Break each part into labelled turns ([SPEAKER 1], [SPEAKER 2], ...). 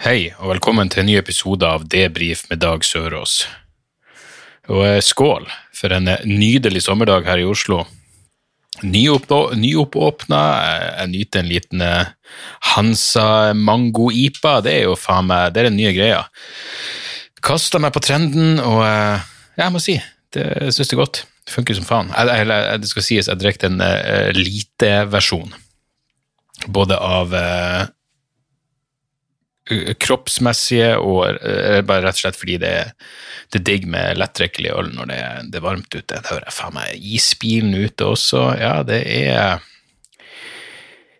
[SPEAKER 1] Hei, og velkommen til en ny episode av Debrif med Dag Sørås. Og eh, skål for en eh, nydelig sommerdag her i Oslo. Nyoppå- Nyoppåpna. eh, Jeg nyter en liten Hansa mango-ipa. Det er jo faen meg det er den nye greia. Kasta meg på trenden, og jeg må si, det, jeg syns det er godt. Det funker som faen. Jeg, det skal sies, jeg drikker en uh, lite versjon. Både av eh, kroppsmessige og eh, bare rett og slett fordi det, det er digg med lettdrikkelig øl når det, det er varmt ute. Det hører jeg faen meg isbilen ute også. Ja, det er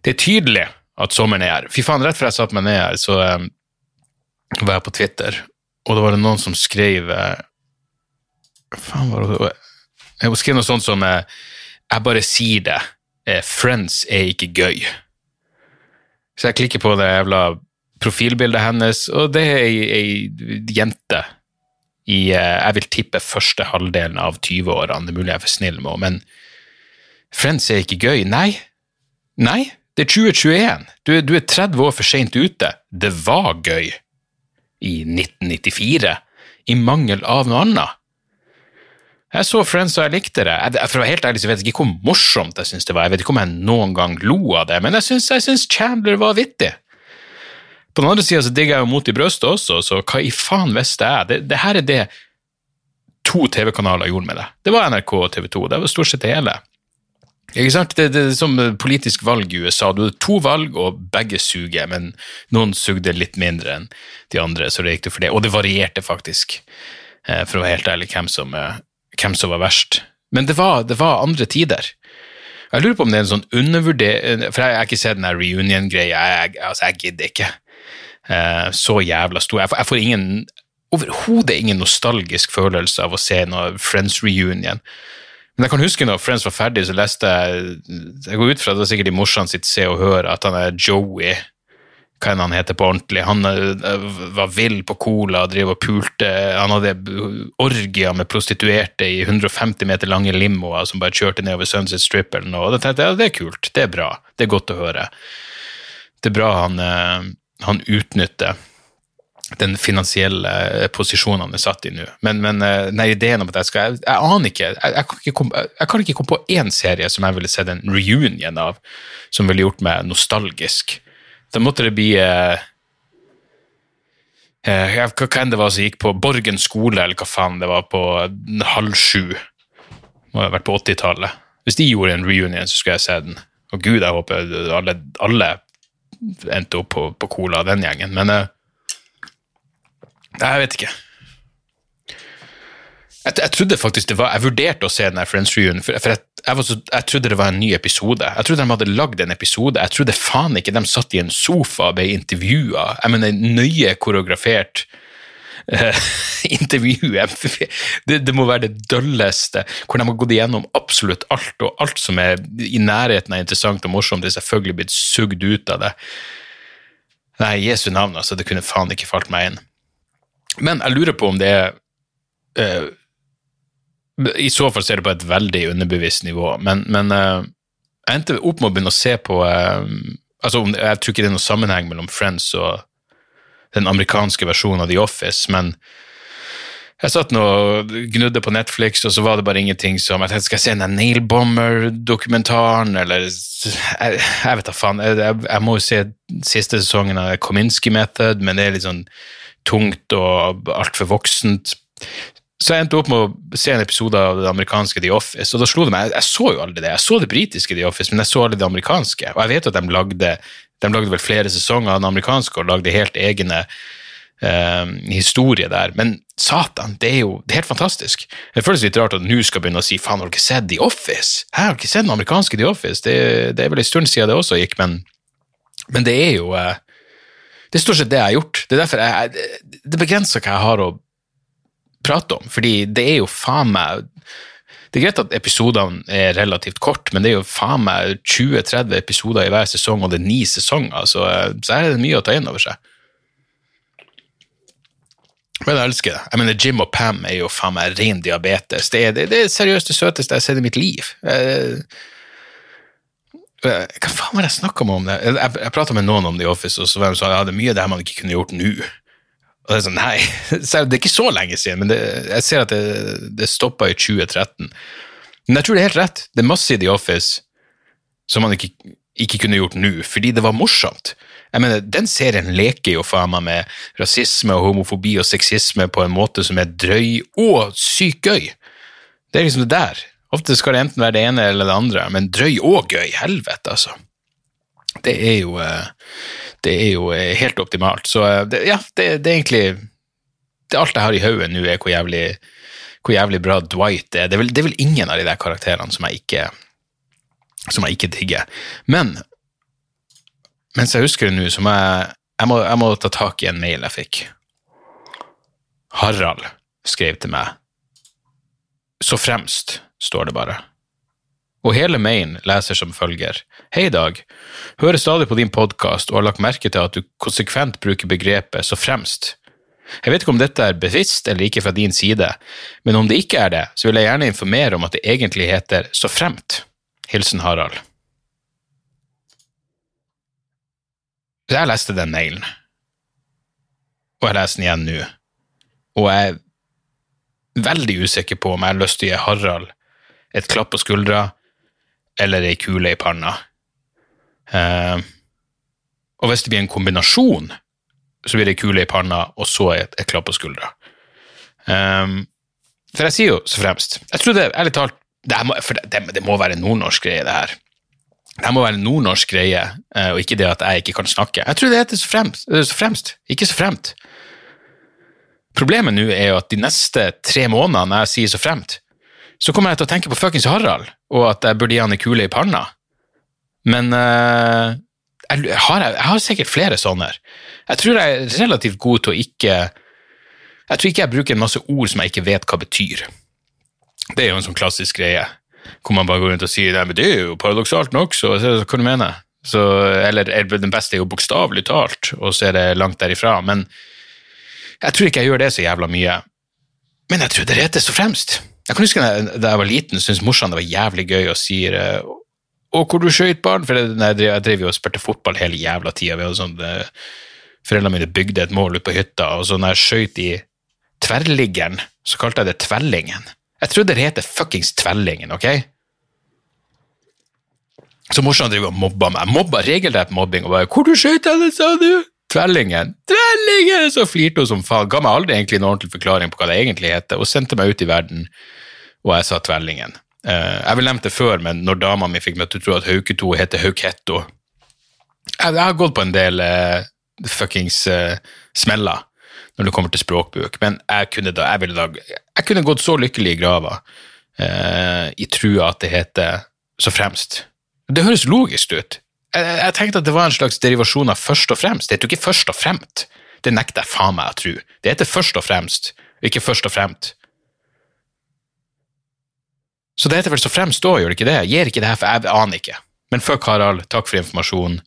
[SPEAKER 1] Det er tydelig at sommeren er her. Fy faen, rett før jeg satte meg ned her, så um, var jeg på Twitter, og da var det noen som skrev uh, faen var det Hun skrev noe sånt som uh, Jeg bare sier det. eh, Friends er ikke gøy. Så jeg klikker på det jævla profilbildet hennes, og det er ei, jente i eh, Jeg vil tippe første halvdelen av 20-årene, det er mulig jeg er for snill med henne, men Friends er ikke gøy. Nei. Nei, det er 2021. Du, er- du er 30 år for seint ute. Det var gøy i 1994, i mangel av noe annet. Jeg så Friends og jeg likte det. Jeg, for å være helt ærlig så vet jeg ikke hvor morsomt jeg syns det var. Jeg vet ikke om jeg noen gang lo av det, men jeg syns Chandler var vittig. På den andre sida så digger jeg jo Mot i brøstet også, så hva i faen visste jeg? Det, det her er det to TV-kanaler gjorde med det. Det var NRK og TV 2. Det var stort sett det hele. Ikke sant? Det, det er som politisk valg i USA. Du hadde to valg, og begge suger, men noen sugde litt mindre enn de andre, så det gikk det for det. Og det varierte faktisk, eh, for å være helt ærlig, hvem som, eh, hvem som var verst. Men det var, det var andre tider. Jeg lurer på om det er en sånn undervurdering For jeg har ikke sett den reunion-greia. Jeg, altså, jeg gidder ikke. Eh, så jævla stor. Jeg får, ingen overhodet ingen nostalgisk følelse av å se noe Friends reunion. Men jeg kan huske når Friends var ferdig, så leste jeg Jeg går ut fra det var sikkert i morsan sitt Se og Hør at han er Joey hva enn han heter på ordentlig. Han eh, var vill på cola og drev og pulte. Han hadde orgier med prostituerte i 150 meter lange limoer som bare kjørte nedover Sunset Strip. Og da tenkte jeg ja, det er kult, det er bra, det er godt å høre. Det er bra han, eh, han utnytter den finansielle posisjonen han er satt i nå. Men, men eh, nei, ideen om at jeg skal Jeg, jeg aner ikke. Jeg, jeg, kan ikke komme, jeg kan ikke komme på én serie som jeg ville sett en reunion av, som ville gjort meg nostalgisk. Da måtte det bli eh, eh, Hva enn det var som gikk på Borgen skole, eller hva faen det var, på halv sju. Må ha vært på 80-tallet. Hvis de gjorde en reunion, så skulle jeg se den. Og gud, jeg håper alle, alle endte opp på, på cola, den gjengen. Men uh, jeg vet ikke. Jeg, jeg trodde faktisk det var Jeg vurderte å se den Friends Reunion, for, for jeg, jeg, så, jeg trodde det var en ny episode. Jeg trodde de hadde lagd en episode. Jeg trodde faen ikke de satt i en sofa og ble intervjua. Jeg mener, nøye koreografert eh, intervjuet. Det, det må være det dølleste, hvor de har gått igjennom absolutt alt, og alt som er i nærheten av interessant og morsomt, er selvfølgelig blitt sugd ut av det. Nei, Jesu navn, altså. Det kunne faen ikke falt meg inn. Men jeg lurer på om det er eh, I så fall så er det på et veldig underbevisst nivå, men, men eh, jeg endte opp med å begynne å se på eh, altså Jeg tror ikke det er noen sammenheng mellom Friends og den amerikanske versjonen av The Office, men jeg satt nå og gnudde på Netflix, og så var det bare ingenting som Jeg tenkte, skal jeg se den Nail Bomber-dokumentaren, eller Jeg, jeg vet da faen. Jeg, jeg, jeg må jo se siste sesongen av Kominsky Method, men det er litt sånn tungt og altfor voksent. Så jeg endte opp med å se en episode av det amerikanske The Office, og da slo det meg Jeg, så jo aldri det. Jeg så det britiske The Office, men jeg så aldri det amerikanske. Og jeg vet at de lagde de lagde vel flere sesonger av den amerikanske og lagde helt egne eh, historie der. Men satan, det er jo det er helt fantastisk. Det føles litt rart at nå skal begynne å si faen, har du ikke sett The Office? Hæ, har du ikke sett den amerikanske The Office? Det, det er vel en stund siden det også gikk, men, men det er jo eh, Det er stort sett det jeg har gjort. Det er derfor jeg- det begrenser hva jeg har å prate om, fordi det er jo faen meg Det er greit at episodene er relativt kort, men det er jo faen meg 20-30 episoder i hver sesong, og det er ni sesonger, så, så her er det mye å ta inn over seg. Men jeg elsker det. Jeg mener, Jim og Pam er jo faen meg ren diabetes. Det er, det, det er seriøst det søteste jeg har sett i mitt liv. Jeg, hva faen var det jeg snakka om det? Jeg, jeg, jeg prata med noen om The Office, og så var de sånn ja, det er mye av det her man ikke kunne gjort nå. Og det er sånn, nei, selv, det er ikke så lenge siden, men det, jeg ser at det, det stoppa i 2013. Men jeg tror det er helt rett. Det er masse i The Office som man ikke, ikke kunne gjort nå, fordi det var morsomt. Jeg mener, Den serien leker jo faen meg med rasisme og homofobi og sexisme på en måte som er drøy og sykt gøy. Det er liksom det der. Ofte skal det enten være det ene eller det andre, men drøy og gøy, helvete, altså. Det er jo, eh, det er jo eh, helt optimalt. Så eh, det, ja, det, det er egentlig det Alt jeg har i hodet nå, er hvor jævlig, hvor jævlig bra Dwight er. Det er, vel, det er vel ingen av de der karakterene som jeg ikke, som jeg ikke digger. Men mens jeg husker det nå, så må jeg, jeg, må, jeg må ta tak i en mail jeg fikk. Harald skrev til meg. Så fremst, står det bare. Og hele mailen leser som følger. Hei, Dag. Hører stadig på din podkast og har lagt merke til at du konsekvent bruker begrepet så fremst. Jeg vet ikke om dette er bevisst eller ikke fra din side, men om det ikke er det, så vil jeg gjerne informere om at det egentlig heter så fremt. Hilsen Harald. Jeg leste den mailen, og jeg leser den igjen nå, og jeg er veldig usikker på om jeg har lyst til å gi Harald et klapp på skuldra eller ei kule i panna. Eh, og hvis det blir en kombinasjon, så blir det ei kule i panna og så et, et klapp på skuldra. Eh, for jeg sier jo så fremst Jeg tror det, ærlig talt det, må, det, det, må være en nordnorsk greie, det her. Det må være en nordnorsk greie, eh, og ikke det at jeg ikke kan snakke. Jeg tror det heter så fremst, så fremst ikke så fremt. Problemet nå er jo at de neste tre månedene jeg sier så fremt, så kommer jeg til å tenke på fuckings Harald, og at jeg burde gi han ei kule i panna. Men uh, jeg, har, jeg har sikkert flere sånne. Jeg tror jeg er relativt god til å ikke Jeg tror ikke jeg bruker en masse ord som jeg ikke vet hva betyr. Det er jo en sånn klassisk greie, hvor man bare går rundt og sier Nei, men det er jo paradoksalt nok, så hva du mener så, Eller den beste er jo bokstavelig talt, og så er det langt derifra. Men jeg tror ikke jeg gjør det så jævla mye. Men jeg tror det rettest så fremst. Jeg kan huske da jeg- jeg var liten, syntes morsan det var jævlig gøy å si eh, Å, hvor du skøyt barn? For jeg, jeg, drev, jeg jo og spilte fotball hele jævla tida. Sånn, eh, Foreldrene mine bygde et mål ute på hytta, og så når jeg skøyt i tverrliggeren, så kalte jeg det tvellingen. Jeg trodde det heter fuckings tvellingen, ok? Så morsan driver og mobba meg. Mobba regelrett mobbing. og bare 'Hvor du skjøt henne, sa du?' Tvellingen. Tvellingen! Så flirte hun som faen. Ga meg aldri egentlig en ordentlig forklaring på hva det egentlig heter, og sendte meg ut i verden, og jeg sa tvellingen. Eh, jeg vil nevnt det før, men når dama mi fikk meg til å tro at Hauketo heter Hauketto Jeg, har gått på en del uh, fuckings uh, smeller når det kommer til språkbruk, men jeg kunne, da, jeg da, jeg kunne gått så lykkelig i grava uh, i trua at det heter så fremst. Det høres logisk ut. Jeg, jeg tenkte at det var en slags derivasjon av først og fremst. Det heter jo ikke først og fremt. Det nekter jeg faen meg å tro. Det heter først og fremst, ikke først og fremt. Så det heter vel så fremst da, gjør det ikke det? Jeg gir ikke det her, for jeg aner ikke. Men fuck Harald, takk for informasjonen.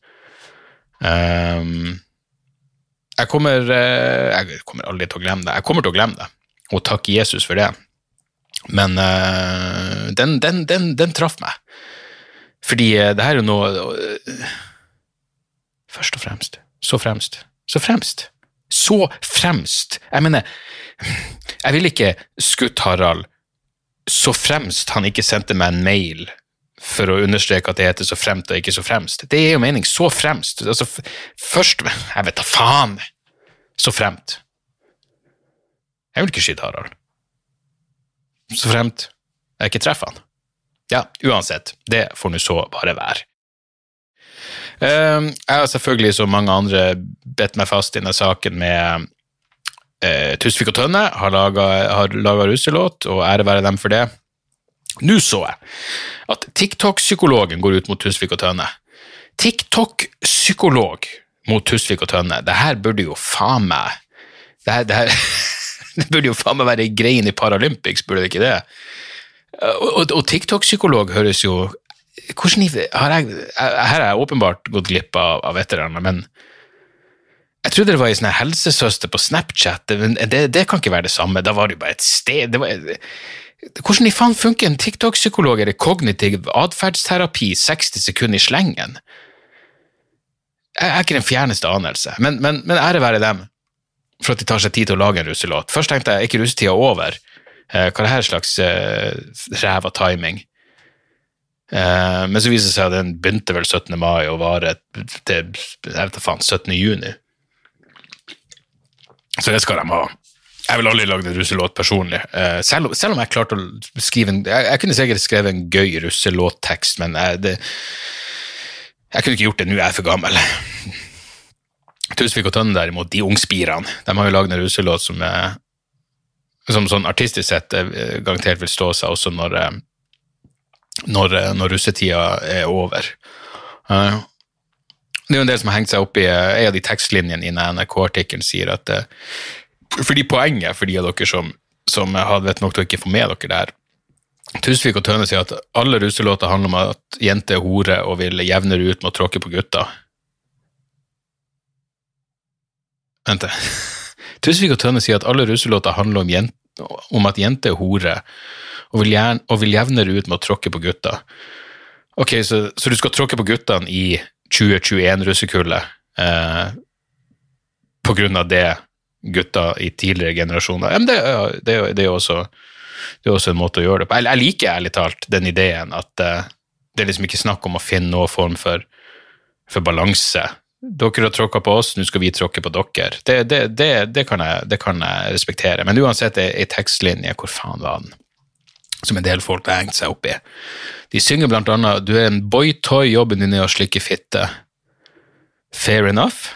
[SPEAKER 1] Um, jeg kommer, eh, jeg kommer aldri til å glemme det. Jeg kommer til å glemme det, og takke Jesus for det. Men uh, den, den, den, den traff meg. Fordi eh, det her er jo noe eh, Først og fremst. Så fremst. Så fremst. Så fremst. Jeg mener, jeg ville ikke skutt Harald så fremst han ikke sendte meg en mail for å understreke at det heter så fremt og ikke så fremst. Det er jo mening. Så fremst. Altså, først Jeg vet da faen! Så fremt. Jeg vil ikke skyte Harald. Så fremt jeg ikke treffer han. Ja, uansett. Det får nå så bare være. Eh, Jeg har selvfølgelig, som mange andre, bedt meg fast i denne saken med eh, Tusvik og Tønne. Har laga, russelåt, og ære være dem for det. Nå så jeg at TikTok-psykologen går ut mot Tusvik og Tønne. TikTok-psykolog. mot Tusvik og Tønne. Det her burde jo faen meg Det her, det her det burde jo faen meg være Greien i Paralympics, burde det ikke det? Og, og, og TikTok-psykolog høres jo hvordan, har jeg, Her har jeg åpenbart gått glipp av, av et eller annet, men jeg trodde det var ei sånn helsesøster på Snapchat, men det, det, kan ikke være det samme. Da var det jo bare et sted var, Hvordan i faen funker en TikTok-psykolog eller kognitiv atferdsterapi 60 sekunder i slengen? Jeg har ikke den fjerneste anelse, men, men, men ære være dem for at de tar seg tid til å lage en russelåt. Først tenkte jeg er ikke russetida over? Eh, hva er det her slags eh, ræva timing? Eh, men så viser det seg at den begynte vel 17. mai og varer til jeg vet faen, 17. juni. Så det skal de ha. Jeg ville aldri lagd en russelåt personlig, selv, selv, om jeg klarte å skrive en Jeg, jeg kunne sikkert skrevet en gøy russelåttekst, men jeg, det, jeg kunne ikke gjort det nå, jeg er for gammel. Tusvik og Tønne, derimot, de ungspirene, de har jo lagd en russelåt som, er, som sånn artistisk sett eh, garantert vil stå seg også når, eh, når, når russetida er over. Det er jo en del som har hengt seg opp i en av de tekstlinjene i NRK-artikkelen sier at fordi poenget for de av dere som, som hadde vett nok til å ikke få med dere der Tusvik og Tøne sier at alle russelåter handler om at jenter er hore og vil jevnere ut med å tråkke på gutta. Vent Tusvik og Tønne sier at alle russelåter handler om, jent, om at jenter er hore og og vil, jevnere ut med å tråkke på gutta. Ok, så, så du skal tråkke på guttene i 2021-russekullet eh, på grunn av det gutta i tidligere generasjoner. Men det, det, det, er også, det, er også, en måte å gjøre det på. Jeg, jeg liker ærlig talt den ideen at eh, det er liksom ikke snakk om å finne noen form for, for balanse. Dere har tråkka på oss, nå skal vi tråkke på dere. Det, kan jeg, det, kan jeg, respektere. Men uansett, ei tekstlinje, hvor faen var den? Som en del folk har hengt seg opp i. De synger blant annet 'Du er en boytoy, jobben din er å slikke fitte'. Fair enough.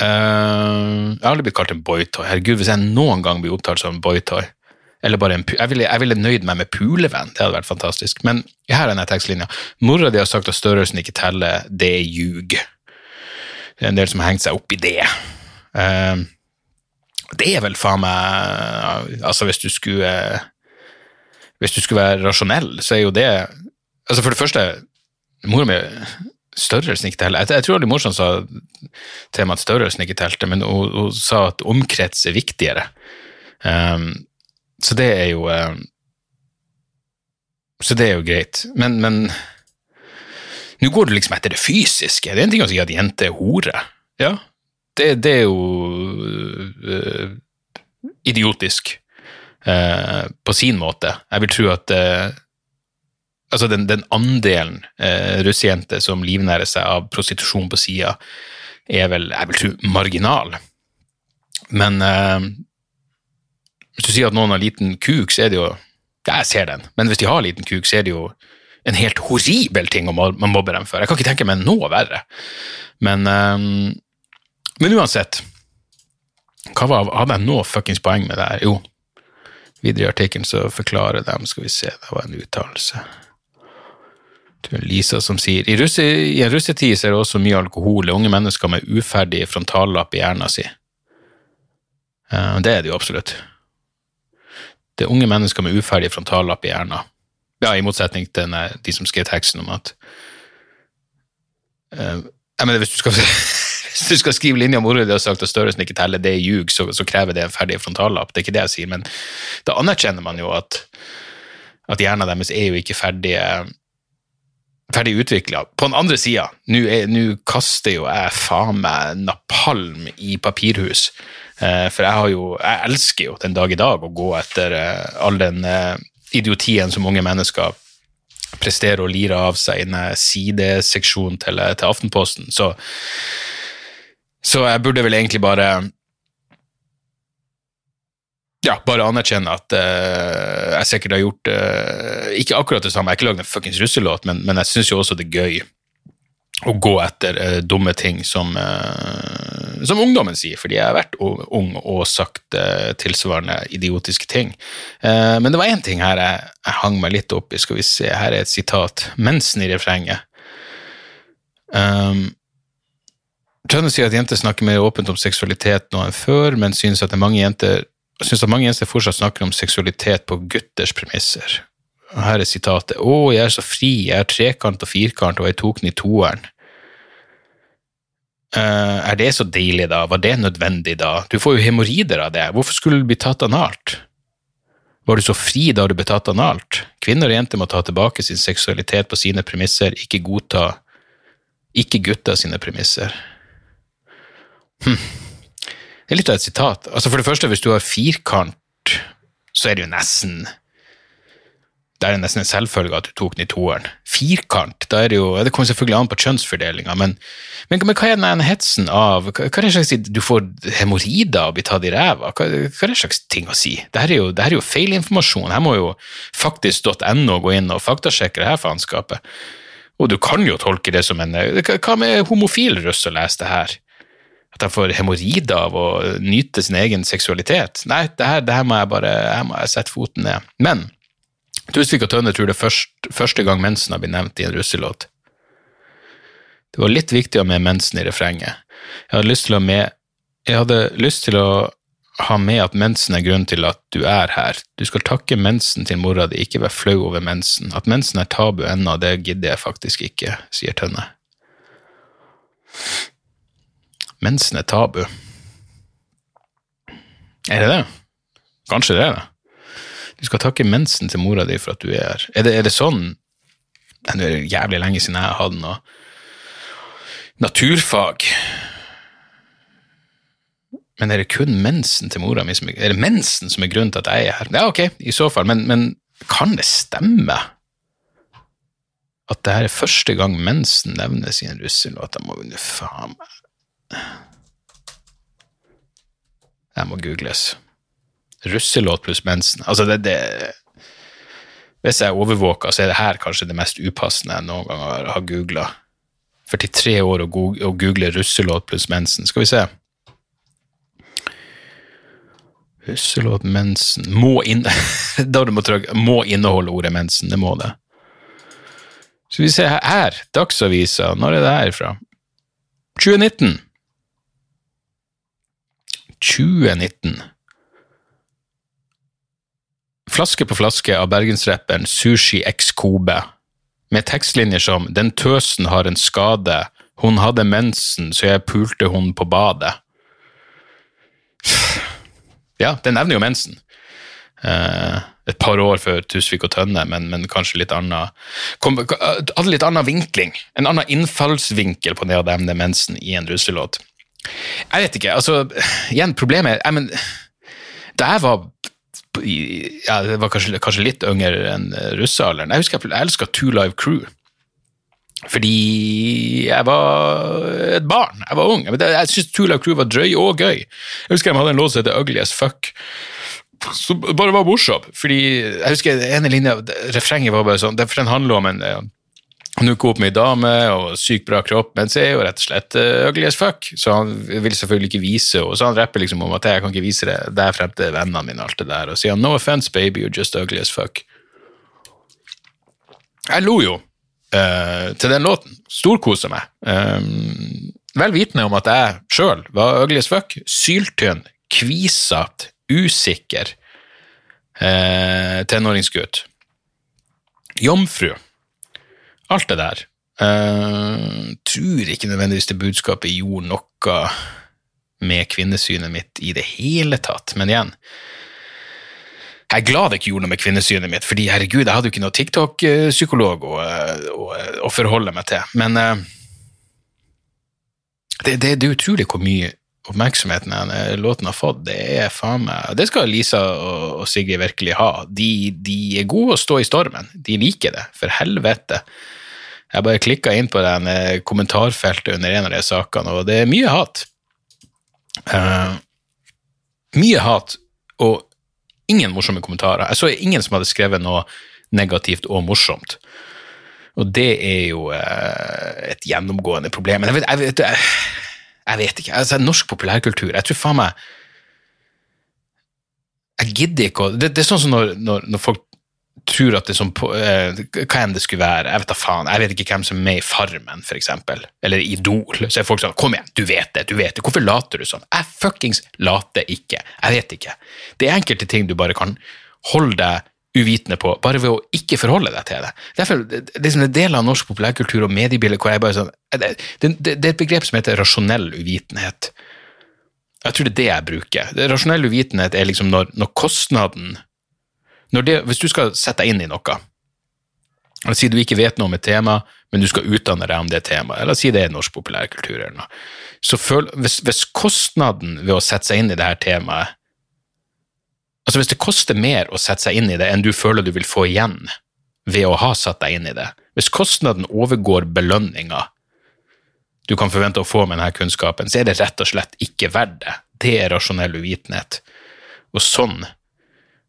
[SPEAKER 1] Uh, jeg har aldri blitt kalt en boytoy. Herregud, hvis jeg noen gang blir opptalt som en boytoy eller bare en, jeg, ville, jeg ville nøyd meg med pulevenn, det hadde vært fantastisk. Men her er denne tekstlinja. Mora di har sagt at størrelsen ikke teller, det er ljug. Det er en del som har hengt seg opp i det. Uh, det er vel faen meg Altså, hvis du skulle Hvis du skulle være rasjonell, så er jo det Altså, for det første Mora mi størrelsen ikke teller. Jeg, jeg tror aldri morsomt sa til meg at størrelsen ikke telte, men hun, hun, sa at omkrets er viktigere. Um, så det er jo um, Så det er jo greit. Men, men nå går du liksom etter det fysiske. Det er en ting å si at jente er hore. Ja, det, det er jo uh, idiotisk uh, på sin måte. Jeg vil tro at uh, altså den, den andelen eh, russejenter som livnærer seg av prostitusjon på sida, er vel, jeg vil tro, marginal. Men hvis du sier at noen har liten kuk, så er det jo jeg ser den, men hvis de har liten kuk, så er det jo en helt horribel ting å mobbe dem for. Jeg kan ikke tenke meg noe verre. Men, um, men uansett hva var, Hadde jeg noe fuckings poeng med det her? Jo, videre i artikkelen så forklarer de Skal vi se, det var en uttalelse. Lisa som sier i, russe, i en russetid er det også mye alkohol og unge mennesker med uferdig frontallapp i hjernen sin. Uh, det er det jo absolutt. Det er unge mennesker med uferdig frontallapp i hjernen. Ja, i motsetning til denne, de som skrev teksten om at uh, jeg mener, hvis du skal, hvis du skal skrive linja om ordet du har sagt at størrelsen ikke teller, det er ljug, så, så, krever det en ferdig frontallapp. Det er ikke det jeg sier, men da anerkjenner man jo at, at hjernen deres er jo ikke ferdig ferdig utvikla. På den andre sida, nå kaster jo jeg faen meg napalm i papirhus. Eh, for jeg jo Jeg elsker jo den dag i dag å gå etter eh, all den eh, idiotien som unge mennesker presterer å lire av seg i en sideseksjonen til, til Aftenposten. Så, så jeg burde vel egentlig bare ja, bare anerkjenne at uh, jeg sikkert har gjort uh, ikke akkurat det samme. Jeg har ikke lagd en fuckings russelåt, men, men jeg syns jo også det er gøy å gå etter uh, dumme ting som, som ungdommen sier, fordi jeg har vært ung og sagt tilsvarende idiotiske ting. men det var én ting her jeg, jeg, hang meg litt opp i. Skal vi se, her er et sitat. Mensen i refrenget. Um, Tønne sier at jenter snakker mer åpent om seksualitet nå enn før, men synes at, mange jenter, synes at mange jenter fortsatt snakker om seksualitet på gutters premisser. Her er sitatet. Å, jeg er så fri, jeg er trekant og firkant, og jeg tok den i toeren. Eh, er det så deilig, da? Var det nødvendig, da? Du får jo hemoroider av det. Hvorfor skulle du bli tatt analt? Var du så fri da du ble tatt analt? Kvinner og jenter må ta tilbake sin seksualitet på sine premisser, ikke godta ikke gutta sine premisser. Hm. Det er litt av et sitat. Altså For det første, hvis du har firkant, så er det jo nesten det er nesten en selvfølge at du tok den i toeren. Firkant, da er det jo Det kommer selvfølgelig an på kjønnsfordelinga, men, men, men, hva er den hetsen av Hva, hva er det slags Du får hemoroider og blir tatt i ræva? Hva, hva, er det slags ting å si? Dette er jo, det er jo feilinformasjon. Her må jo faktisk.no gå inn og faktasjekke det her faenskapet. Og du kan jo tolke det som en Hva med homofil russ som lese det her? At jeg får hemoroider av å nyte sin egen seksualitet? Nei, det her, det her må jeg bare her må jeg sette foten ned. Men Tusvik og Tønne tror det først, første gang mensen har blitt nevnt i en russelåt. Det var litt viktig å ha med mensen i refrenget. Jeg hadde lyst til å, med, hadde lyst til å ha med at mensen er grunnen til at du er her. Du skal takke mensen til mora di, ikke være flau over mensen. At mensen er tabu ennå, det gidder jeg faktisk ikke, sier Tønne. Mensen er tabu. Er det det? Kanskje det er det. Du skal takke mensen til mora di for at du er her. Er det, er det sånn Det er jævlig lenge siden jeg hadde noe naturfag. Men er det kun mensen til mora mi som er Er det mensen som er grunnen til at jeg er her? Ja, ok, i så fall, men, men kan det stemme? At det her er første gang mensen nevnes i en russelåt? Jeg må jo faen meg Jeg må googles russelåt pluss mensen. Altså, det, det Hvis jeg er overvåka, så er det her kanskje det mest upassende jeg noen gang har, har googla. 43 år å google russelåt pluss mensen. Skal vi se. Russelåt, mensen Må, inn, da du må, trykke, må inneholde ordet mensen. Det må det. Skal vi se her. Dagsavisa. Når er det her fra? 2019. 2019. Flaske på flaske av bergensrapperen Sushi X Kobe, med tekstlinjer som Den tøsen har en skade, hun hadde mensen, så jeg pulte hun på badet. Ja, det nevner jo mensen. Eh, et par år før Tusvik og Tønne, men, men kanskje litt annen kom, Hadde litt annen vinkling. En annen innfallsvinkel på det å nevne mensen i en russelåt. Jeg vet ikke, altså Igjen, problemet er men, Da jeg var det var kanskje, kanskje litt yngre enn russealderen. Jeg husker jeg elska Two Live Crew. Fordi jeg var et barn. Jeg var ung. Jeg, jeg syntes Two Live Crew var drøy og gøy. Jeg husker de hadde en låt som heter Ugly as Fuck. Som bare var morsom. Fordi jeg husker ene linja, refrenget var bare sånn, for den handler om en han opp med ei dame og sykt bra kropp, men så er jo rett og slett uh, ugly as fuck. Så han vil selvfølgelig ikke vise og så han rapper liksom om at jeg kan ikke vise det der frem til vennene mine. alt det der, Og sier no offense, baby, you're just ugly as fuck. Jeg lo jo uh, til den låten. Storkosa meg. Um, vel vitende om at jeg sjøl var ugly as fuck. Syltynn, kvisete, usikker uh, tenåringsgutt. Jomfru alt det der. Uh, tror ikke nødvendigvis det budskapet gjorde noe med kvinnesynet mitt i det hele tatt, men igjen Jeg er glad det ikke gjorde noe med kvinnesynet mitt, fordi herregud, jeg hadde jo ikke noe TikTok-psykolog å, å, å, forholde meg til. Men uh, det, det, det, er utrolig hvor mye oppmerksomheten denne låten har fått. Det er faen meg Det skal Lisa og, og Sigrid virkelig ha. De, de er gode å stå i stormen. De liker det, for helvete. Jeg bare klikka inn på den eh, kommentarfeltet under en av de sakene, og det er mye hat. Uh, mye hat, og ingen morsomme kommentarer. Jeg så ingen som hadde skrevet noe negativt og morsomt. Og det er jo uh, et gjennomgående problem. Men jeg vet, jeg vet, jeg, jeg vet ikke. Altså, norsk populærkultur Jeg tror faen meg Jeg gidder ikke å det, det, er sånn som når, når, når folk tror at det som eh, Hva enn det skulle være, jeg vet da faen. Jeg vet ikke hvem som er med i Farmen, eksempel. Eller Idol. Så er folk sånn Kom igjen, du vet det, du vet det. Hvorfor later du sånn? Jeg fuckings later ikke. Jeg vet ikke. Det er enkelte ting du bare kan holde deg uvitende på, bare ved å ikke forholde deg til det. Derfor, det, liksom en del av norsk populærkultur og mediebilde hvor jeg bare sånn det, det, det er et begrep som heter rasjonell uvitenhet. Jeg tror det er det jeg bruker. Rasjonell uvitenhet er liksom når, når kostnaden det, Hvis du skal sette deg inn i noe, eller si du ikke vet noe om et tema, men du skal utdanne deg om det temaet. Eller si det er norsk populærkultur eller noe. Så føl, hvis, hvis, kostnaden ved å sette seg inn i det her temaet Altså hvis det koster mer å sette seg inn i det enn du føler du vil få igjen ved å ha satt deg inn i det, hvis kostnaden overgår belønninga du kan forvente å få med denne kunnskapen, så er det rett og slett ikke verdt det. Det er rasjonell uvitenhet. Og sånn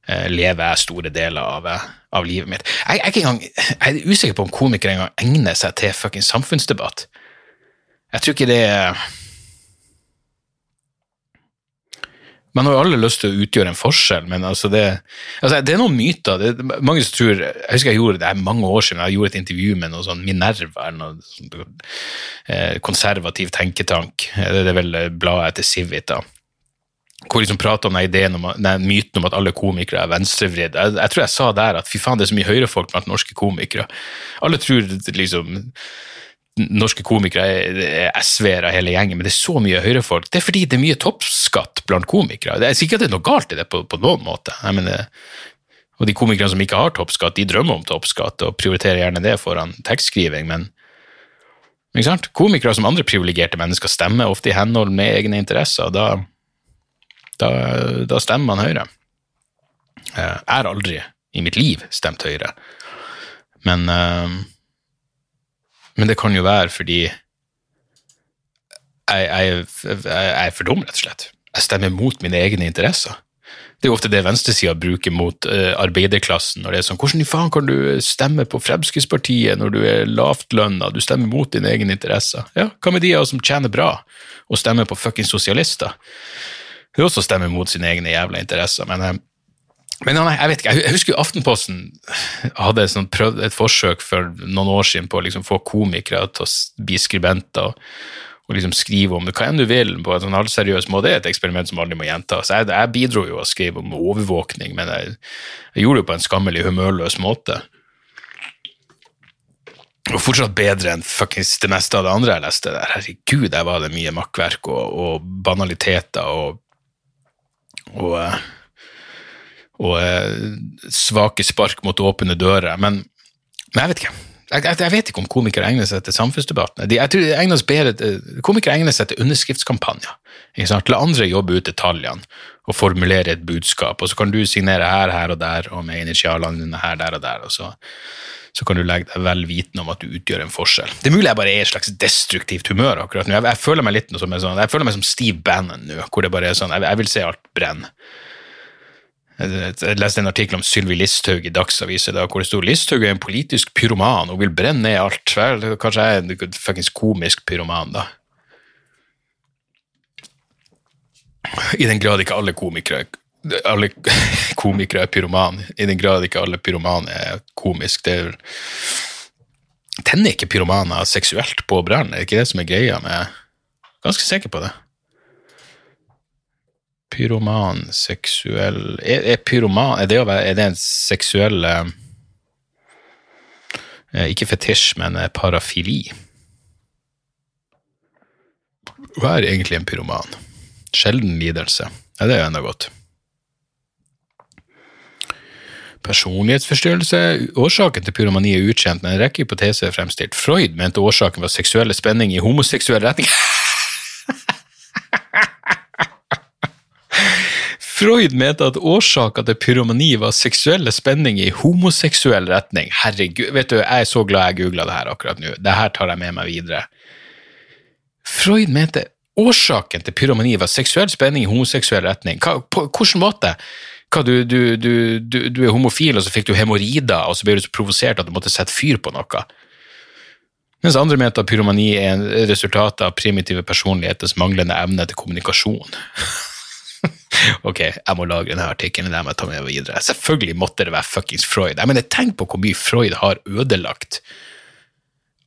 [SPEAKER 1] lever jeg store deler av, eh, av livet mitt. Jeg, jeg, er engang, jeg, er usikker på om komikere engang egner seg til fucking samfunnsdebatt. Jeg tror ikke det Man har jo alle lyst til å utgjøre en forskjell, men altså det, altså det er noen myter. Det mange som tror, Jeg husker jeg gjorde det er mange år siden, jeg gjorde et intervju med noe sånn Minerva, noe sånt, eh, konservativ tenketank. Det er vel bladet til Civita hvor liksom prata om den om, den myten om at alle komikere er venstrevridd. Jeg, jeg, tror jeg sa der at fy faen, det er så mye høyrefolk blant norske komikere. Alle tror liksom norske komikere er, er SV-ere hele gjengen, men det er så mye høyrefolk. Det er fordi det er mye toppskatt blant komikere. Det er sikkert det er noe galt i det på, på noen måte. Mener, og de komikerne som ikke har toppskatt, de drømmer om toppskatt og prioriterer gjerne det foran tekstskriving, men Komikere som andre privilegerte mennesker stemmer ofte i henhold med egne interesser. og da da, da stemmer man Høyre. Jeg har aldri i mitt liv stemt Høyre, men, eh, men det kan jo være fordi jeg, jeg, jeg er for dum, rett og slett. Jeg stemmer mot mine egne interesser. Det er jo ofte det venstresida bruker mot uh, arbeiderklassen. når det er sånn, Hvordan i faen kan du stemme på Fremskrittspartiet når du er lavtlønna, du stemmer mot dine egne interesser? Ja, Hva med de av oss som tjener bra og stemmer på fuckings sosialister? Hun også stemmer mot sine egne jævla interesser. Men, eh, men jeg vet ikke, jeg husker Aftenposten hadde sånn prøvd et forsøk for noen år siden på å liksom få komikere til å bli skribenter. og, og liksom skrive om det hva enn du vil på en sånn halvseriøs måte. Det er et eksperiment som aldri må gjentas. Jeg, jeg bidro jo å skrive om overvåkning, men jeg, jeg gjorde det på en skammelig humørløs måte. Og fortsatt bedre enn fuckings det meste av det andre jeg leste der. Herregud, der var det mye makkverk og, og banaliteter og og, eh, og eh, svake spark mot åpne dører. Men, men jeg vet ikke. Jeg, jeg, vet ikke om komikere egner seg til samfunnsdebattene. De, jeg tror de egner bedre, Komikere egner seg til underskriftskampanjer. La andre jobbe ut detaljene og formulere et budskap, og så kan du signere her, her og der, og med initialene dine her, der og der. og så så kan du legge deg vel vitende om at du utgjør en forskjell. Det er mulig jeg bare er i et slags destruktivt humør akkurat nå. Jeg, jeg føler meg litt som, sånn, jeg føler meg som Steve Bannon nå, hvor det bare er sånn, jeg, jeg vil se alt brenne. Jeg, leste en artikkel om Sylvi Listhaug i Dagsavisen hvor det sto Listhaug er en politisk pyroman og vil brenne ned alt. Vel, kanskje jeg er en fuckings komisk pyroman, da. I den grad ikke alle komikere alle komikere er pyroman, i den grad ikke alle pyromaner er komisk. Det er Tenner ikke pyromaner seksuelt på brann? Det Er ikke det som er greia med Ganske sikker på det. Pyroman, seksuell Er, er pyroman er det, være, er det, en seksuell eh, Ikke fetisj, men eh, parafili? Hva er egentlig en pyroman? Sjelden lidelse. Ja, det er jo enda godt. Personlighetsforstyrrelse. Årsaken til pyromani er ukjent, men en rekke hypoteser er fremstilt. Freud mente årsaken var seksuelle spenning i homoseksuell retning. Freud mente at årsaken til pyromani var seksuelle spenning i homoseksuell retning. Herregud, vet du, jeg er så glad jeg googla det her akkurat nå. Det her tar jeg med meg videre. Freud mente årsaken til pyromani var seksuell spenning i homoseksuell retning. Hva, på hvilken måte? Du, du, du, du, er homofil, og så fikk du hemoroider, og så ble du så provosert at du måtte sette fyr på noe. Mens andre mente at pyromani er en resultat av primitive personligheters manglende evne til kommunikasjon. ok, jeg må lagre denne artikkelen, det må jeg ta med videre. Selvfølgelig måtte det være fuckings Freud. Jeg mener, Tenk på hvor mye Freud har ødelagt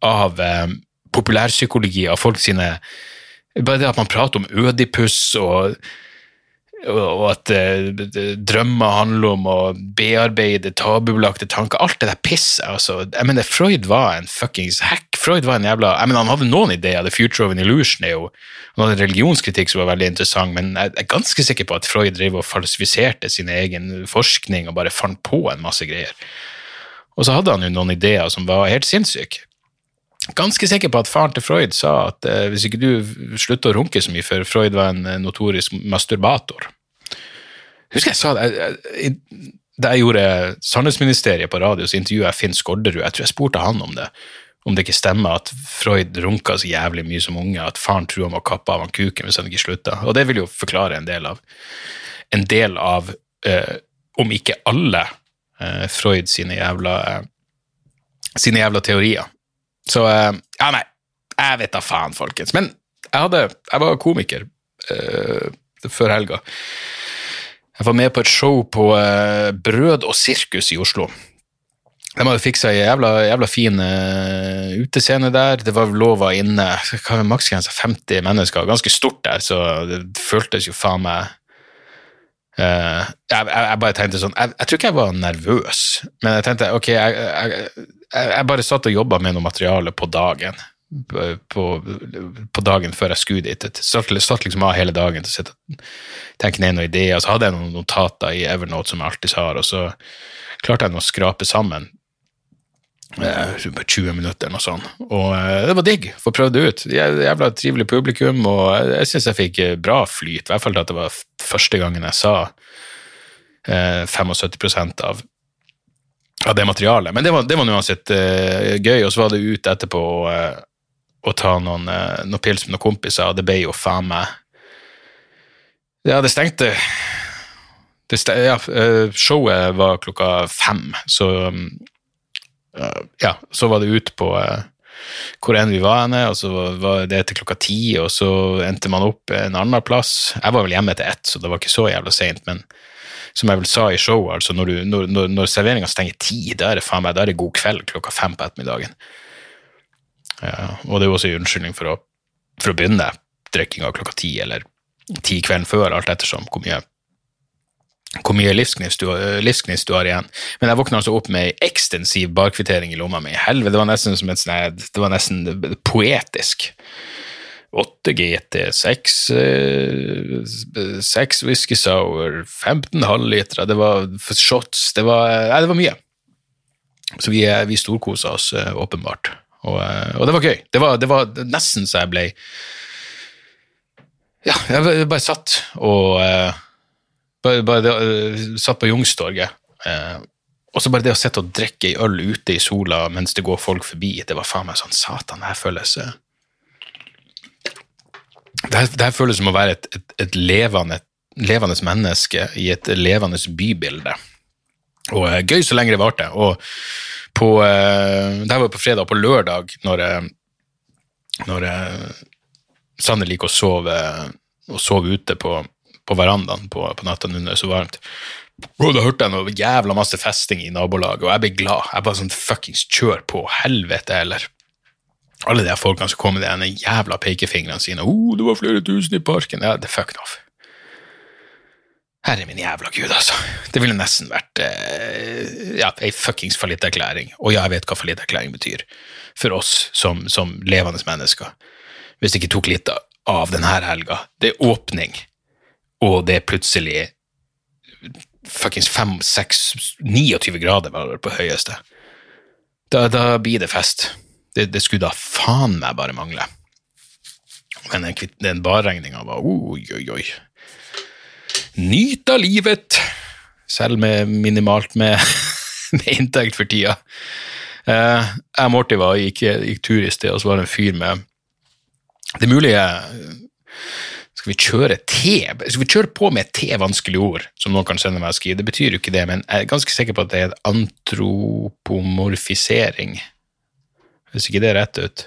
[SPEAKER 1] av eh, populærpsykologi, av folk sine Bare det at man prater om Ødipus og og at eh, drømmer handler om å bearbeide tabubelagte tanker. Alt det der pisset. Altså. Jeg mener, Freud var en fuckings hack. Freud var en jævla, jeg mener, Han hadde noen ideer. The Future of an Illusion er jo Han hadde religionskritikk som var veldig interessant, men jeg er ganske sikker på at Freud drev og falsifiserte sin egen forskning og bare fant på en masse greier. Og så hadde han jo noen ideer som var helt sinnssyke. Ganske sikker på at faren til Freud sa at eh, hvis ikke du slutter å runke så mye, for Freud var en eh, notorisk masturbator Husker jeg sa det Da jeg gjorde Sannhetsministeriet på radio, så intervjuet jeg Finn Skårderud. Jeg tror jeg spurte han om det. Om det ikke stemmer at Freud runka så jævlig mye som unge, at faren tror han å kappe av han kuken hvis han ikke slutta. Og det vil jo forklare en del av en del av, eh, om ikke alle, eh, Freud sine jævla, eh, sine jævla teorier. Så eh, Ja, nei, jeg vet da faen, folkens. Men jeg, hadde, jeg var komiker uh, før helga. Jeg var med på et show på uh, Brød og sirkus i Oslo. De hadde fiksa ei jævla, jævla fin uh, utescene der. Det var lova inne maksgrensa 50 mennesker. Ganske stort der, så det føltes jo faen meg uh, jeg, jeg, jeg, bare tenkte sånn jeg, jeg, tror ikke jeg var nervøs, men jeg tenkte ok, jeg, bare satt og jobba med noe materiale på dagen. På, på, dagen før jeg skulle dit. Jeg satt, satt liksom av hele dagen til å tenke ned noen ideer. Så hadde jeg noen notater i Evernote som jeg alltid har, og så klarte jeg å skrape sammen 20 minutter eller noe sånt. Og eh, det var digg, få prøvd det ut. Jævla trivelig publikum, og jeg syns jeg fikk bra flyt. I hvert fall at det var første gangen jeg sa eh, 75% av av det materialet. Men det var, det var uansett uh, gøy, og så var det ut etterpå uh, å ta noen, uh, noen pils med noen kompiser, og det ble jo faen meg Ja, det stengte, det stengte ja, Showet var klokka fem, så um, Ja, så var det ut på hvor enn vi var henne, og så var det til klokka ti, og så endte man opp en annen plass. Jeg var vel hjemme etter ett, så det var ikke så jævla seint, men som jeg vel sa i showet, altså når, du, når, når, når serveringa stenger ti, da er det faen meg, da er det god kveld klokka fem på ettermiddagen. Ja, og det er jo også en unnskyldning for å, for å begynne drikkinga klokka ti, eller ti kvelden før, alt ettersom hvor mye hvor mye livsgnist du, livsgnist du, har igjen. Men jeg våkna altså opp med ei ekstensiv barkvittering i lomma mi. Helvete, det var nesten som et sned, det var nesten poetisk. 8 GT, 6, 6 whisky sour, 15 halvlitere, det var shots Det var, nei, det var mye. Så vi, vi storkosa oss, eh, åpenbart. Og, eh, og, det var gøy. Det var, det var nesten så jeg ble Ja, jeg bare satt og eh, bare, bare satt på Youngstorget. Og så bare det å sitte og drikke ei øl ute i sola mens det går folk forbi, det var faen meg sånn Satan, det her føles det her, det her, føles som å være et, et, et levende, levende, menneske i et levende bybilde. Og uh, gøy så lenge det varte. Og på uh, Det her var på fredag, og på lørdag, når, uh, når Sanne liker å sove, å sove ute på, på verandaen på, på natta når det er så varmt. Bro, da hørte jeg noe jævla masse festing i nabolaget, og jeg ble glad. Jeg bare sånn fuckings kjør på, helvete heller alle de folkene som kom med de jævla pekefingrene sine. oh, det var flere tusen i parken. Ja, det fuck off. Herre min jævla gud, altså. Det ville nesten vært eh, ja, ei fuckings fallitterklæring. Og ja, jeg vet hva fallitterklæring betyr for oss som, som levende mennesker. Hvis det ikke tok litt av denne helga. Det er åpning, og det er plutselig fuckings 5, 6, 29 grader var det på høyeste. Da, da blir det fest. Det, det skulle da faen meg bare mangle. Men den, den barregninga var oi, oi, oi. Nyt av livet, selv med minimalt med, med inntekt for tida. Eh, jeg og Morty gikk, gikk tur i sted, og så var det en fyr med Det er mulig Skal vi kjøre te? Skal vi kjøre på med te vanskelige ord, som noen kan sende meg og skrive? Det betyr jo ikke det, men jeg er ganske sikker på at det er antropomorfisering hvis ikke det er rett ut.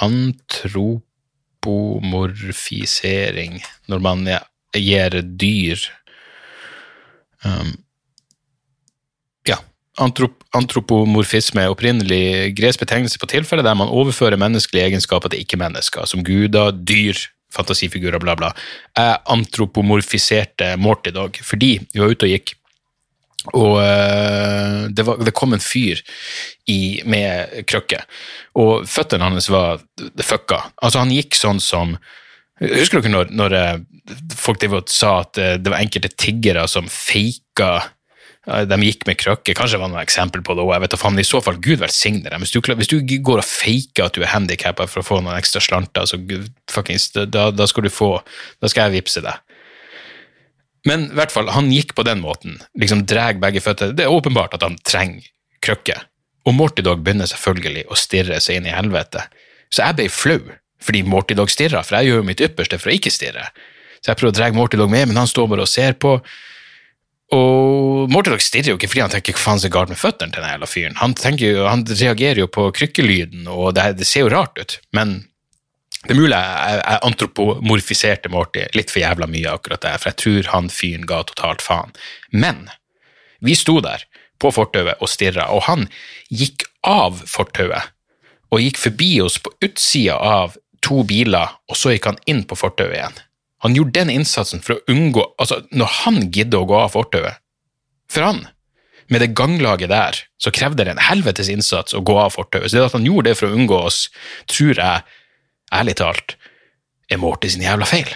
[SPEAKER 1] Antropomorfisering. Når man gir dyr um, Ja, antrop antropomorfisme er opprinnelig gresk betegnelse på tilfeller der man overfører menneskelige egenskaper til ikke-mennesker, som guder, dyr, fantasifigurer, bla, bla. Jeg antropomorfiserte Morty Dog fordi vi var ute og gikk. Og øh, det, var, det, kom en fyr i, med krykke, og føttene hans var fucka. Altså, han gikk sånn som Husker dere når, når øh, folk sa at det var enkelte tiggere som faka de gikk med krykker. Kanskje det var noe eksempel på det òg. Men i så fall, gud velsigne dem. Hvis du, hvis du går og faker at du er handikappa for å få noen ekstra slanter, så fuckings, da, da, skal du få Da skal jeg vippse deg. Men i hvert fall, han gikk på den måten. liksom Dreg begge føtter. Det er åpenbart at han trenger krykker. Og Morty Dog begynner selvfølgelig å stirre seg inn i helvete. Så jeg ble flau fordi Morty Dog stirrer, for jeg gjør jo mitt ypperste for å ikke stirre. Så jeg prøver å dra Morty Dog med, men han står bare og ser på. Og Mortelok stirrer jo ikke fordi han tenker hva faen er galt med føttene til den jævla fyren. Han, jo, han, reagerer jo på krykkelyden, og det, det, ser jo rart ut. Men det er mulig jeg, jeg antropomorfiserte Morty litt for jævla mye akkurat der, for jeg tror han fyren ga totalt faen. Men vi sto der på fortauet og stirra, og han gikk av fortauet og gikk forbi oss på utsida av to biler, og så gikk han inn på fortauet igjen. Han gjorde den innsatsen for å unngå Altså, når han gidder å gå av fortauet For han, med det ganglaget der, så krevde det en helvetes innsats å gå av fortauet. Så det at han gjorde det for å unngå oss, tror jeg, ærlig talt, er Morty sin jævla feil.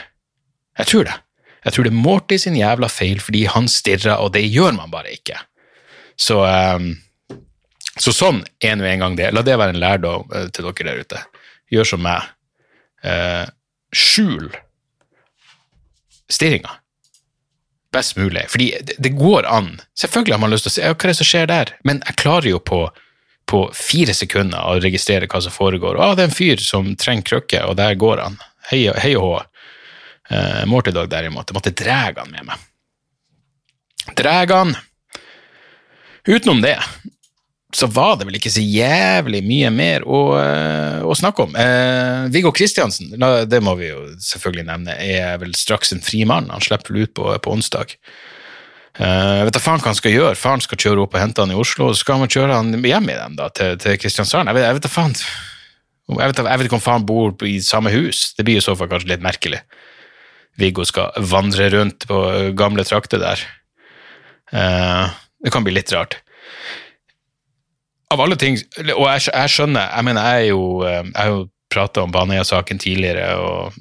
[SPEAKER 1] Jeg tror det. Jeg tror det er Morty sin jævla feil fordi han stirrer, og det gjør man bare ikke. Så, um, så sånn er nå en gang det. La det være en lærdom uh, til dere der ute. Gjør som meg. Uh, skjul stirringa best mulig. Fordi det, går an. Selvfølgelig har man lyst til å se hva er det som skjer der, men jeg klarer jo på, på fire sekunder å registrere hva som foregår. Å, det er en fyr som trenger krykke, og der går han. Hei, og hå. Uh, Mortidog derimot, jeg måtte dra han med meg. Dra han. Utenom det så var det vel ikke så jævlig mye mer å, eh, å snakke om. Eh, Viggo Kristiansen, det må vi jo selvfølgelig nevne, er vel straks en fri mann. Han slipper vel ut på, på onsdag. Eh, vet da faen hva han skal gjøre. Faren skal kjøre opp og hente han i Oslo, og så skal han kjøre han hjem igjen da, til, til Kristiansand. Jeg vet, jeg vet da faen. Jeg vet, jeg vet ikke om faen bor i samme hus. Det blir i så fall kanskje litt merkelig. Viggo skal vandre rundt på gamle trakter der. Uh, det kan bli litt rart av alle ting Og jeg, jeg, skjønner Jeg mener, jeg er jo eh, Jeg har jo prata om Baneheia-saken tidligere og,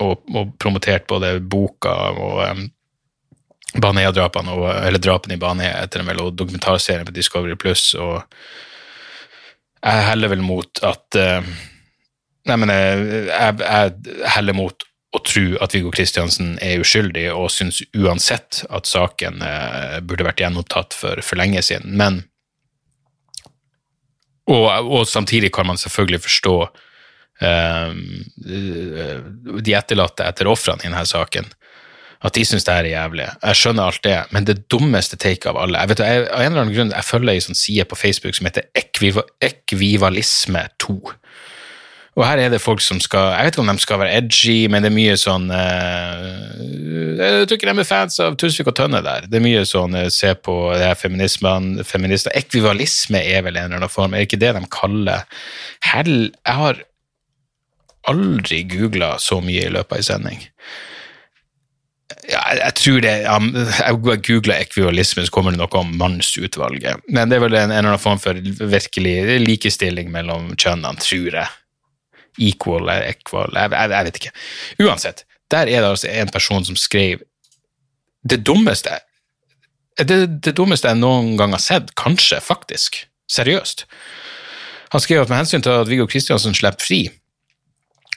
[SPEAKER 1] og, og, promotert både boka og um, Baneheia-drapene, eller drapene i Baneheia etter en og dokumentarserien på Discovery Pluss, og jeg heller vel mot at uh, Nei, men jeg, jeg heller mot å tro at Viggo Kristiansen er uskyldig, og syns uansett at saken uh, burde vært gjenopptatt for, for lenge siden. Men og, og, samtidig kan man selvfølgelig forstå um, de etterlatte etter ofrene i denne saken. At de syns det her er jævlig. Jeg skjønner alt det, men det dummeste taket av alle jeg vet, jeg, Av en eller annen grunn jeg følger ei sånn side på Facebook som heter Ekviva, Ekvivalisme2. Og her er det folk som skal Jeg vet ikke om de skal være edgy, men det er mye sånn uh, Jeg tror ikke de er fans av Tusvik og Tønne der. Det er mye sånn uh, se på det her feminismen, feminister Ekvivalisme er vel en eller annen form, er det ikke det de kaller Hell Jeg har aldri googla så mye i løpet av ei sending. Ja, jeg tror det Jeg googler ekvivalisme, så kommer det noe om mannsutvalget. Men det er vel en, en eller annen form for virkelig likestilling mellom kjønnene, tror jeg equal eller equal, jeg, jeg, jeg, vet ikke. Uansett, der er det altså en person som skrev det dummeste det, det dummeste jeg noen gang har sett, kanskje, faktisk. Seriøst. Han skrev at med hensyn til at Viggo Kristiansen slipper fri,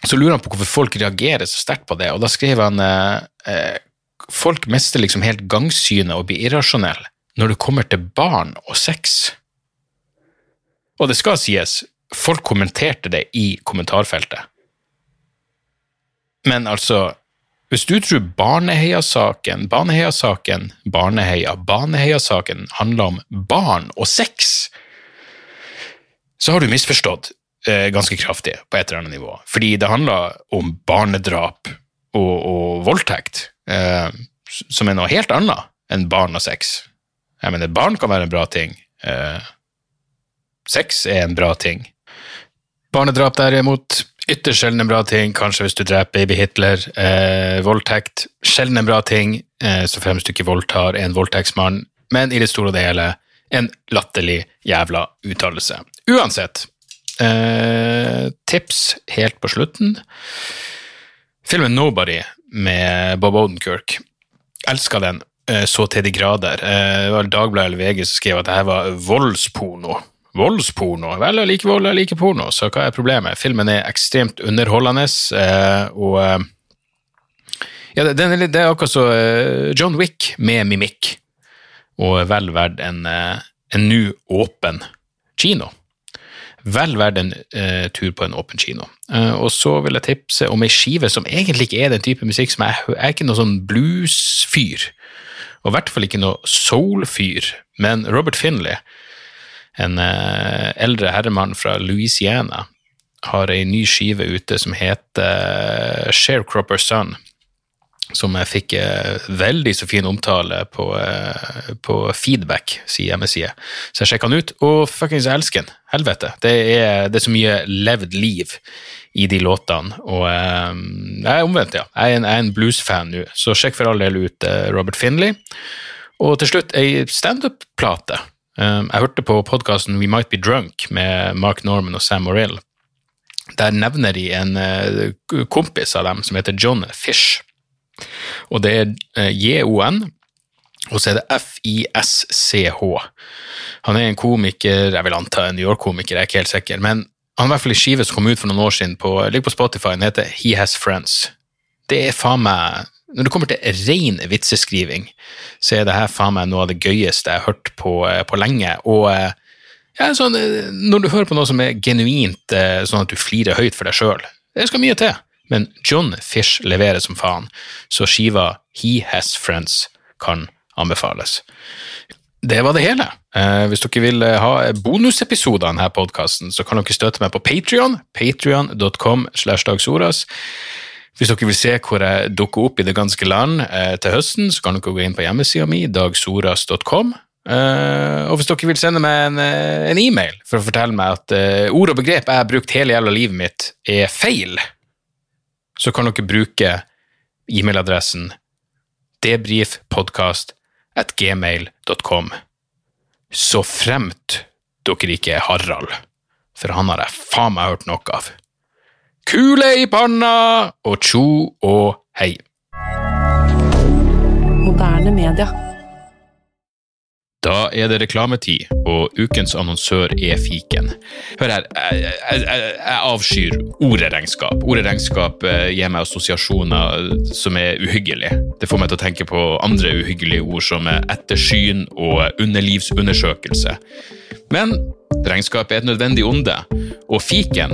[SPEAKER 1] så lurer han på hvorfor folk reagerer så sterkt på det, og da skrev han eh, eh folk mister liksom helt gangsynet og blir irrasjonelle når det kommer til barn og sex. Og det skal sies, folk kommenterte det i kommentarfeltet. Men altså, hvis du tror Baneheia-saken, Baneheia-saken, Baneheia, Baneheia-saken handler om barn og sex, så har du misforstått eh, ganske kraftig på et eller annet nivå. Fordi det handler om barnedrap og, og voldtekt. eh, som er noe helt annet enn barn og sex. Jeg mener, barn kan være en bra ting. Eh, sex er en bra ting. Barnedrap derimot, ytterst sjelden en bra ting, kanskje hvis du dreper baby Hitler. Eh, voldtekt, en bra ting, eh, så fremst du ikke voldtar en voldtektsmann, men i det store og det hele en latterlig jævla uttalelse. Uansett, eh, tips helt på slutten. Filmen Nobody med Bob Odenkirk. Elska den eh, så til de grader. Eh, det var Dagbladet eller VG som skrev at det her var voldsporno. Voldsporno? Vel, jeg liker vold, jeg liker porno, så hva er problemet? Filmen er ekstremt underholdende, eh, og ja, det, det er akkurat så John Wick med mimikk, og vel verdt en, en nå åpen kino vel verdt en eh, tur på en åpen kino. Eh, og så vil jeg tipse om ei skive som egentlig ikke er den type musikk som jeg er ikke noe sånn blues-fyr, og i hvert fall ikke noe soul-fyr, men Robert Finley, en uh, eldre herremann fra Louisiana, har ei ny skive ute som heter Sharecropper Sun som jeg fikk eh, veldig så fin omtale på, eh, på Feedback, si hjemmeside. Så jeg sjekka den ut, og fuckings elsker den. Helvete. Det er, det er, så mye levd liv i de låtene, og eh, jeg er omvendt, ja. Jeg er en, en bluesfan nå, så sjekk for all del ut Robert Finley. Og til slutt ei standup-plate. Jeg hørte på podkasten We Might Be Drunk med Mark Norman og Sam Morrill. Der nevner de en kompis av dem som heter John Fish. Og det er eh, J-O-N, og så er det F-I-S-C-H. Han er en komiker, jeg vil anta en New York-komiker, jeg er ikke helt sikker, men han har i hvert fall i skive som kom ut for noen år siden, på, ligger på Spotify, den heter He Has Friends. Det er faen meg Når det kommer til ren vitseskriving, så er det her faen meg noe av det gøyeste jeg har hørt på, eh, på lenge. Og eh, ja, sånn, når du hører på noe som er genuint sånn at du flirer høyt for deg sjøl, det skal mye til men John Fish leverer som faen, så skiva He Has Friends kan anbefales. Det var det hele. Eh, hvis dere vil eh, ha bonusepisoder av denne podkasten, så kan dere støtte meg på Patrion, patrion.com slash dagsoras. Hvis dere vil se hvor jeg dukker opp i det ganske land eh, til høsten, så kan dere gå inn på hjemmesida mi, dagsoras.com. Uh, og hvis dere vil sende meg en, en e-mail for å fortelle meg at uh, ord og begrep jeg har brukt hele jævla livet mitt, er feil, så kan dere bruke e-mailadressen debrifpodkast.gmail.com, så fremt dere ikke er Harald, for han har jeg faen meg hørt nok av. Kule i panna og tjo og hei.
[SPEAKER 2] Moderne media.
[SPEAKER 1] Da er det reklametid, og ukens annonsør er fiken. Hør her, jeg, jeg, jeg avskyr ordet regnskap. Eh, gir meg assosiasjoner som er uhyggelige. Det får meg til å tenke på andre uhyggelige ord som ettersyn og underlivsundersøkelse. Men regnskap er et nødvendig onde, og fiken